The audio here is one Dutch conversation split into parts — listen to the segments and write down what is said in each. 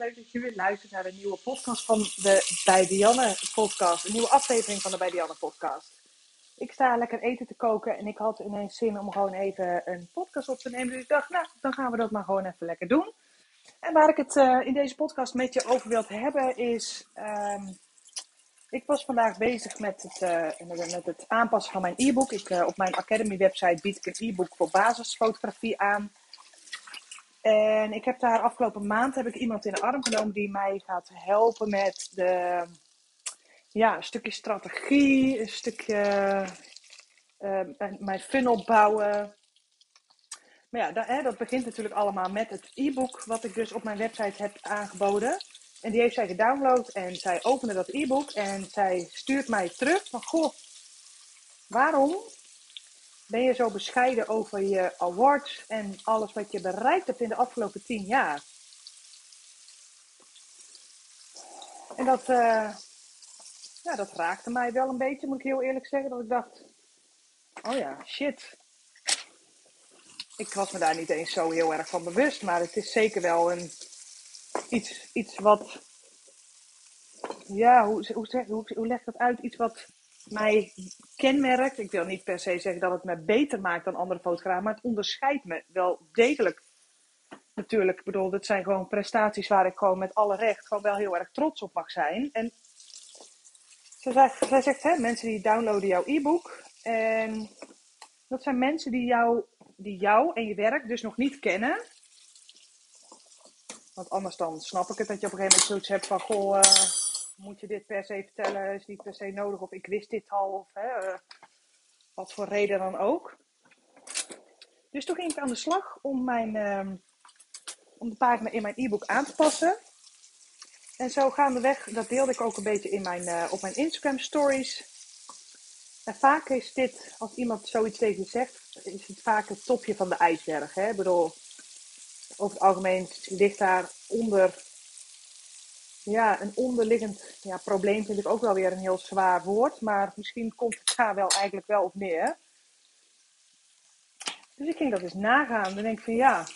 Leuk dat je weer luistert naar de nieuwe podcast van de Bij podcast. Een nieuwe aflevering van de Bij podcast. Ik sta lekker eten te koken en ik had ineens zin om gewoon even een podcast op te nemen. Dus ik dacht, nou, dan gaan we dat maar gewoon even lekker doen. En waar ik het uh, in deze podcast met je over wil hebben is... Um, ik was vandaag bezig met het, uh, met het aanpassen van mijn e-book. Ik, uh, op mijn Academy website bied ik een e-book voor basisfotografie aan. En ik heb daar afgelopen maand heb ik iemand in de arm genomen die mij gaat helpen met de, ja, een stukje strategie, een stukje uh, mijn funnel bouwen. Maar ja, dat, hè, dat begint natuurlijk allemaal met het e-book wat ik dus op mijn website heb aangeboden. En die heeft zij gedownload en zij opende dat e-book en zij stuurt mij terug van goh, waarom ben je zo bescheiden over je awards en alles wat je bereikt hebt in de afgelopen tien jaar? En dat, uh, ja, dat raakte mij wel een beetje, moet ik heel eerlijk zeggen. Dat ik dacht, oh ja, shit. Ik was me daar niet eens zo heel erg van bewust, maar het is zeker wel een, iets, iets wat, ja, hoe, hoe, hoe, hoe leg ik dat uit? Iets wat mij kenmerkt. Ik wil niet per se zeggen dat het me beter maakt dan andere fotografen, maar het onderscheidt me wel degelijk. Natuurlijk, ik bedoel, dit zijn gewoon prestaties waar ik gewoon met alle recht gewoon wel heel erg trots op mag zijn. En zij zegt, zegt hè, mensen die downloaden jouw e-book. En dat zijn mensen die jou, die jou en je werk dus nog niet kennen. Want anders dan snap ik het dat je op een gegeven moment zoiets hebt van, goh, uh, moet je dit per se vertellen? Is niet per se nodig? Of ik wist dit al? Of hè, uh, wat voor reden dan ook. Dus toen ging ik aan de slag om, mijn, uh, om de pagina in mijn e-book aan te passen. En zo gaandeweg, dat deelde ik ook een beetje in mijn, uh, op mijn Instagram stories. En vaak is dit, als iemand zoiets tegen je zegt, is het vaak het topje van de ijsberg. Hè? Ik bedoel, over het algemeen ligt daar onder, ja, een onderliggend ja, probleem vind ik ook wel weer een heel zwaar woord. Maar misschien komt het daar wel eigenlijk wel op neer. Dus ik ging dat eens nagaan. Dan denk ik van ja,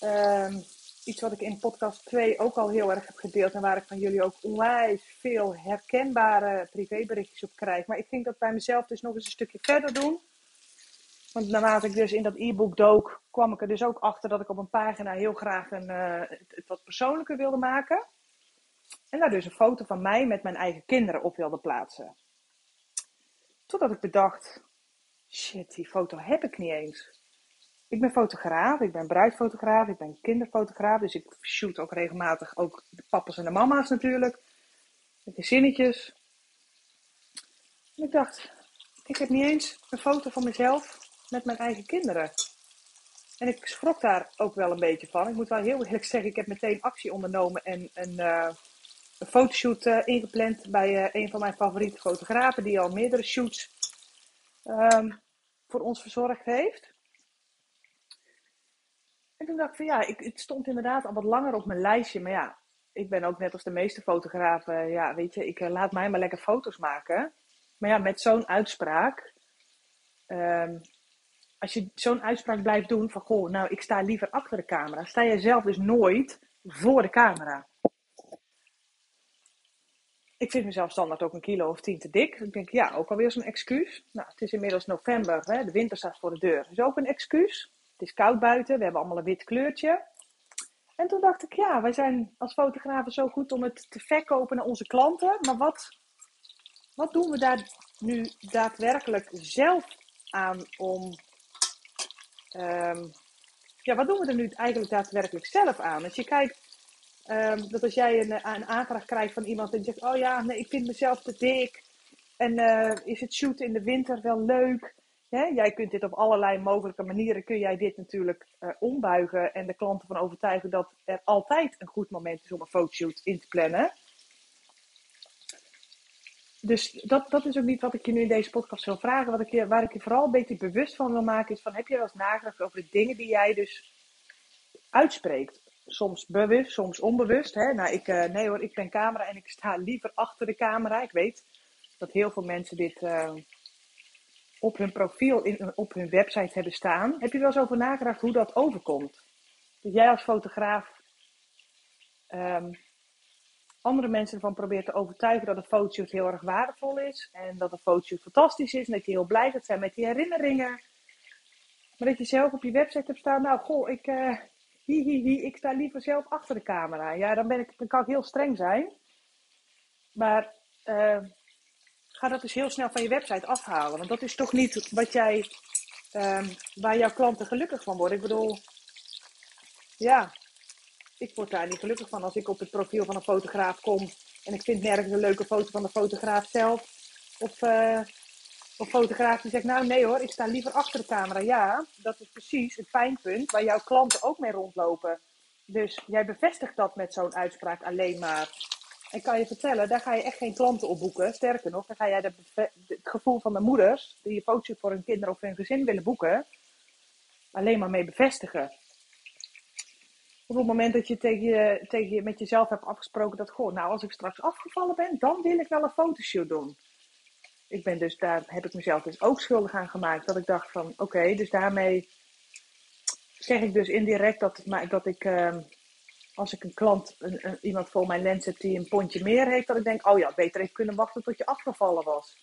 um, iets wat ik in podcast 2 ook al heel erg heb gedeeld. En waar ik van jullie ook onwijs veel herkenbare privéberichtjes op krijg. Maar ik ging dat bij mezelf dus nog eens een stukje verder doen. Want naarmate ik dus in dat e-book dook, kwam ik er dus ook achter dat ik op een pagina heel graag een, uh, het, wat persoonlijker wilde maken. En daar dus een foto van mij met mijn eigen kinderen op wilde plaatsen. Totdat ik bedacht, shit, die foto heb ik niet eens. Ik ben fotograaf, ik ben bruidfotograaf, ik ben kinderfotograaf. Dus ik shoot ook regelmatig ook de papa's en de mama's natuurlijk. Met gezinnetjes. En ik dacht, ik heb niet eens een foto van mezelf met mijn eigen kinderen. En ik schrok daar ook wel een beetje van. Ik moet wel heel eerlijk zeggen, ik heb meteen actie ondernomen en een, uh, een fotoshoot uh, ingepland bij uh, een van mijn favoriete fotografen, die al meerdere shoots um, voor ons verzorgd heeft. En toen dacht ik van ja, ik, het stond inderdaad al wat langer op mijn lijstje. Maar ja, ik ben ook net als de meeste fotografen, ja, weet je, ik laat mij maar lekker foto's maken. Maar ja, met zo'n uitspraak, um, als je zo'n uitspraak blijft doen van goh, nou ik sta liever achter de camera, sta je zelf dus nooit voor de camera. Ik vind mezelf standaard ook een kilo of tien te dik. Ik denk, ja, ook alweer zo'n excuus. Nou, het is inmiddels november, hè, de winter staat voor de deur. Dat is ook een excuus. Het is koud buiten, we hebben allemaal een wit kleurtje. En toen dacht ik, ja, wij zijn als fotografen zo goed om het te verkopen naar onze klanten. Maar wat, wat doen we daar nu daadwerkelijk zelf aan om Um, ja, wat doen we er nu eigenlijk daadwerkelijk zelf aan? Als je kijkt, um, dat als jij een, een, aanvraag krijgt van iemand en zegt, oh ja, nee, ik vind mezelf te dik. En uh, is het shooten in de winter wel leuk? Jij kunt dit op allerlei mogelijke manieren, kun jij dit natuurlijk uh, ombuigen en de klanten van overtuigen dat er altijd een goed moment is om een fotoshoot in te plannen. Dus dat, dat is ook niet wat ik je nu in deze podcast wil vragen. Wat ik je, waar ik je vooral een beetje bewust van wil maken is van, heb je wel eens nagedacht over de dingen die jij dus uitspreekt? Soms bewust, soms onbewust. Hè? Nou, ik, uh, nee hoor, ik ben camera en ik sta liever achter de camera. Ik weet dat heel veel mensen dit uh, op hun profiel, in, op hun website hebben staan. Heb je wel eens over nagedacht hoe dat overkomt? Dat jij als fotograaf um, andere mensen ervan probeert te overtuigen dat een fotoshoot heel erg waardevol is. En dat een fotoshoot fantastisch is. En dat je heel blij gaat zijn met die herinneringen. Maar dat je zelf op je website hebt staan. Nou, goh, ik, uh, hi, hi, hi, ik sta liever zelf achter de camera. Ja, dan, ben ik, dan kan ik heel streng zijn. Maar uh, ga dat dus heel snel van je website afhalen. Want dat is toch niet wat jij, um, waar jouw klanten gelukkig van worden. Ik bedoel, ja, ik word daar niet gelukkig van als ik op het profiel van een fotograaf kom en ik vind nergens een leuke foto van de fotograaf zelf. Of, uh, of fotograaf die zegt, nou nee hoor, ik sta liever achter de camera. Ja, dat is precies het pijnpunt waar jouw klanten ook mee rondlopen. Dus jij bevestigt dat met zo'n uitspraak alleen maar. En kan je vertellen, daar ga je echt geen klanten op boeken. Sterker nog, dan ga jij het gevoel van de moeders die je foto's voor hun kinderen of hun gezin willen boeken, alleen maar mee bevestigen op het moment dat je, tegen tegen met jezelf hebt afgesproken dat, goh, nou als ik straks afgevallen ben, dan wil ik wel een fotoshoot doen. Ik ben dus, daar heb ik mezelf dus ook schuldig aan gemaakt. Dat ik dacht van, oké, dus daarmee zeg ik dus indirect dat, dat ik, uh, als ik een klant, een, iemand voor mijn lens heb die een pondje meer heeft, dat ik denk, oh ja, beter even kunnen wachten tot je afgevallen was.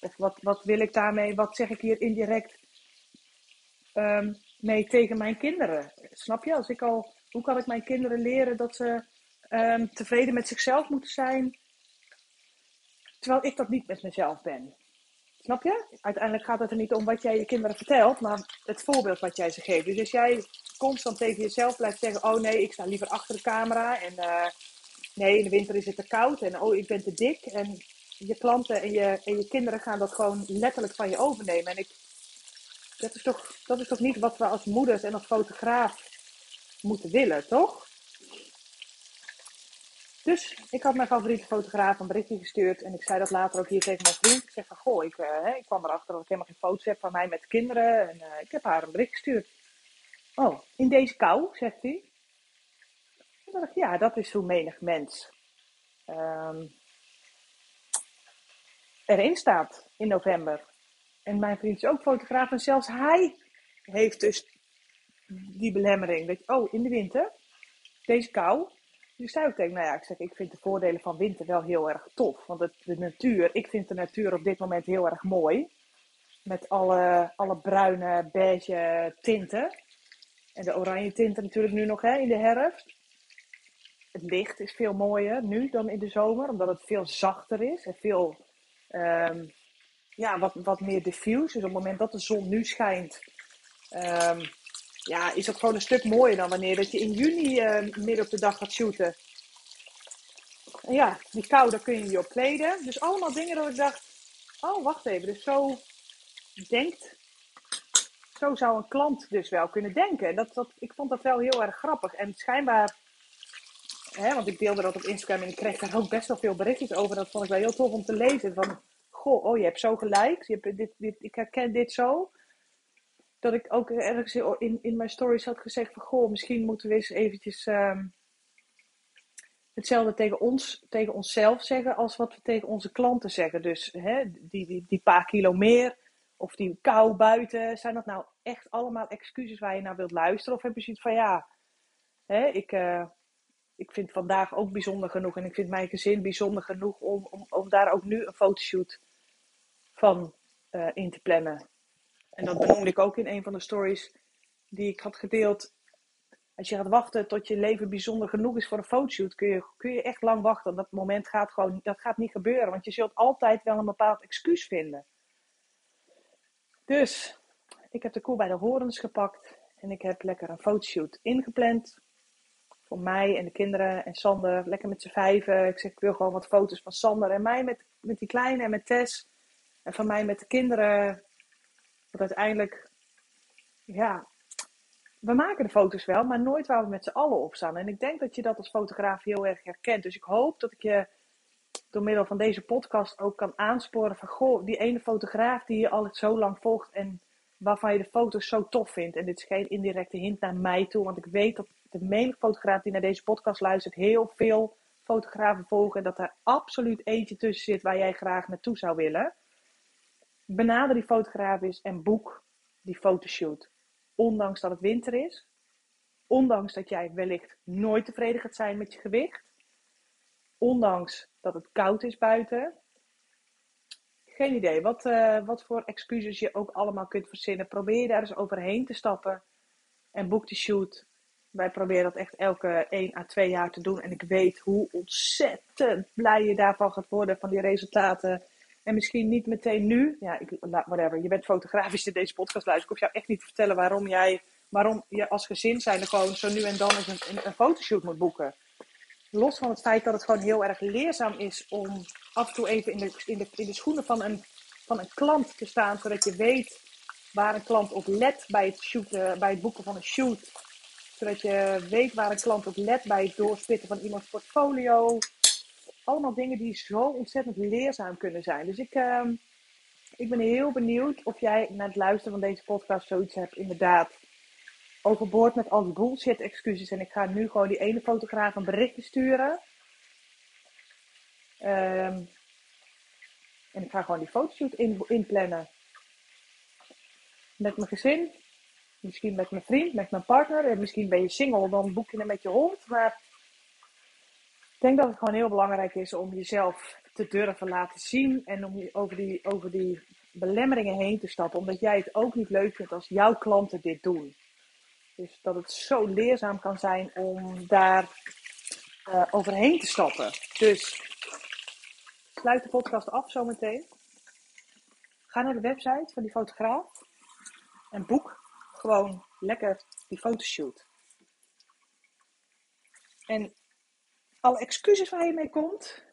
Of wat, wat wil ik daarmee, wat zeg ik hier indirect um, mee tegen mijn kinderen? Snap je? Als ik al hoe kan ik mijn kinderen leren dat ze um, tevreden met zichzelf moeten zijn, terwijl ik dat niet met mezelf ben? Snap je? Uiteindelijk gaat het er niet om wat jij je kinderen vertelt, maar het voorbeeld wat jij ze geeft. Dus als jij constant tegen jezelf blijft zeggen: Oh nee, ik sta liever achter de camera. En uh, nee, in de winter is het te koud. En oh, ik ben te dik. En je klanten en je, en je kinderen gaan dat gewoon letterlijk van je overnemen. En ik, dat, is toch, dat is toch niet wat we als moeders en als fotograaf moeten willen, toch? Dus ik had mijn favoriete fotograaf een berichtje gestuurd. En ik zei dat later ook hier tegen mijn vriend. Ik zeg van, goh, ik, uh, ik kwam erachter dat ik helemaal geen foto's heb van mij met kinderen. En uh, ik heb haar een bericht gestuurd. Oh, in deze kou, zegt hij. En dacht ik, ja, dat is hoe menig mens um, erin staat in november. En mijn vriend is ook fotograaf. En zelfs hij heeft dus die belemmering. Dat oh, in de winter, deze kou. Dus ik tegen, nou ja, ik zeg, ik vind de voordelen van winter wel heel erg tof. Want het, de natuur, ik vind de natuur op dit moment heel erg mooi. Met alle, alle bruine, beige tinten. En de oranje tinten natuurlijk nu nog hè, in de herfst. Het licht is veel mooier nu dan in de zomer, omdat het veel zachter is en veel um, ja, wat, wat meer diffuus. Dus op het moment dat de zon nu schijnt, um, ja, is ook gewoon een stuk mooier dan wanneer dat je in juni uh, midden op de dag gaat shooten. En ja, die kou, daar kun je je op kleden. Dus allemaal dingen dat ik dacht, oh wacht even, dus zo denkt, zo zou een klant dus wel kunnen denken. Dat, dat, ik vond dat wel heel erg grappig. En schijnbaar, hè, want ik deelde dat op Instagram en ik kreeg daar ook best wel veel berichtjes over. Dat vond ik wel heel tof om te lezen. Van, goh, oh je hebt zo gelijk, je hebt dit, dit, ik herken dit zo dat ik ook ergens in, in mijn stories had gezegd van goh, misschien moeten we eens eventjes um, hetzelfde tegen ons, tegen onszelf zeggen als wat we tegen onze klanten zeggen. Dus hè, die, die, die paar kilo meer of die kou buiten, zijn dat nou echt allemaal excuses waar je naar wilt luisteren? Of heb je zoiets van ja, hè, ik, uh, ik vind vandaag ook bijzonder genoeg en ik vind mijn gezin bijzonder genoeg om, om, om daar ook nu een fotoshoot van uh, in te plannen. En dat benoemde ik ook in een van de stories die ik had gedeeld. Als je gaat wachten tot je leven bijzonder genoeg is voor een fotoshoot, kun je, kun je echt lang wachten. Dat moment gaat gewoon, dat gaat niet gebeuren. Want je zult altijd wel een bepaald excuus vinden. Dus, ik heb de koe bij de horens gepakt. En ik heb lekker een fotoshoot ingepland. Voor mij en de kinderen en Sander. Lekker met z'n vijven. Ik zeg, ik wil gewoon wat foto's van Sander en mij met, met die kleine en met Tess. En van mij met de kinderen Want uiteindelijk, ja, we maken de foto's wel, maar nooit waar we met z'n allen op staan. En ik denk dat je dat als fotograaf heel erg herkent. Dus ik hoop dat ik je door middel van deze podcast ook kan aansporen van, goh, die ene fotograaf die je al zo lang volgt en waarvan je de foto's zo tof vindt. En dit is geen indirecte hint naar mij toe, want ik weet dat de menige fotograaf die naar deze podcast luistert heel veel fotografen volgen en dat er absoluut eentje tussen zit waar jij graag naartoe zou willen. Benader die fotograaf is en boek die fotoshoot. Ondanks dat het winter is. Ondanks dat jij wellicht nooit tevreden gaat zijn met je gewicht. Ondanks dat het koud is buiten. Geen idee wat, uh, wat voor excuses je ook allemaal kunt verzinnen. Probeer daar eens overheen te stappen. En boek de shoot. Wij proberen dat echt elke 1 à 2 jaar te doen. En ik weet hoe ontzettend blij je daarvan gaat worden. Van die resultaten. En misschien niet meteen nu. Ja, ik, whatever. Je bent fotografisch in deze podcast luisteren. Ik hoef jou echt niet te vertellen waarom jij, waarom je als gezin zijn gewoon zo nu en dan eens een, een, een fotoshoot moet boeken. Los van het feit dat het gewoon heel erg leerzaam is om af en toe even in de, in de, in de schoenen van een, van een klant te staan. Zodat je weet waar een klant op let bij het, shooten, bij het boeken van een shoot. Zodat je weet waar een klant op let bij het doorspitten van iemands portfolio allemaal dingen die zo ontzettend leerzaam kunnen zijn. Dus ik, uh, ik ben heel benieuwd of jij na het luisteren van deze podcast zoiets hebt, inderdaad. Overboord met al die bullshit excuses. En ik ga nu gewoon die ene fotograaf een berichtje sturen. Um, en ik ga gewoon die fotoshoot in, inplannen. Met mijn gezin. Misschien met mijn vriend, met mijn partner. En misschien ben je single, dan boek je hem met je hond. Maar ik denk dat het gewoon heel belangrijk is om jezelf te durven laten zien en om over die, over die belemmeringen heen te stappen. Omdat jij het ook niet leuk vindt als jouw klanten dit doen. Dus dat het zo leerzaam kan zijn om daar uh, overheen te stappen. Dus sluit de podcast af zometeen. Ga naar de website van die fotograaf en boek gewoon lekker die fotoshoot. En alle excuses waar je mee komt,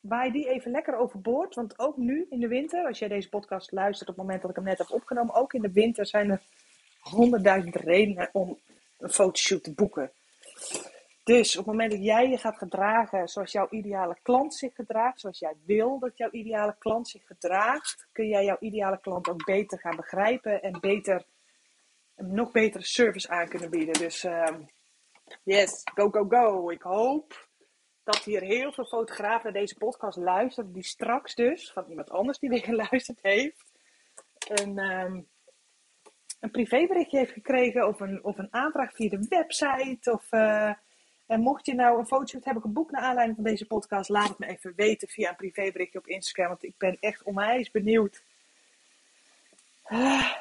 waai die even lekker overboord. Want ook nu in de winter, als jij deze podcast luistert op het moment dat ik hem net heb opgenomen, ook in de winter zijn er honderdduizend redenen om een fotoshoot te boeken. Dus op het moment dat jij je gaat gedragen zoals jouw ideale klant zich gedraagt, zoals jij wil dat jouw ideale klant zich gedraagt, kun jij jouw ideale klant ook beter gaan begrijpen en beter, een nog betere service aan kunnen bieden. Dus uh, Yes, go, go, go. Ik hoop dat hier heel veel fotografen naar deze podcast luisteren. Die straks dus, van iemand anders die weer geluisterd heeft, een, um, een privéberichtje heeft gekregen. Of een, of een aanvraag via de website. Of, uh, en mocht je nou een fotoshoot hebben geboekt naar aanleiding van deze podcast, laat het me even weten via een privéberichtje op Instagram. Want ik ben echt onwijs benieuwd. Uh,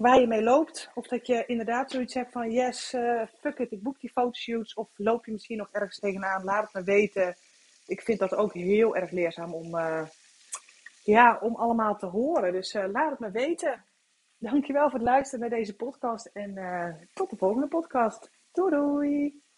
waar je mee loopt. Of dat je inderdaad zoiets hebt van yes, uh, fuck it, ik boek die fotoshoots. Of loop je misschien nog ergens tegenaan, laat het me weten. Ik vind dat ook heel erg leerzaam om, uh, ja, om allemaal te horen. Dus uh, laat het me weten. Dankjewel voor het luisteren naar deze podcast. En tot de volgende podcast. Doei doei!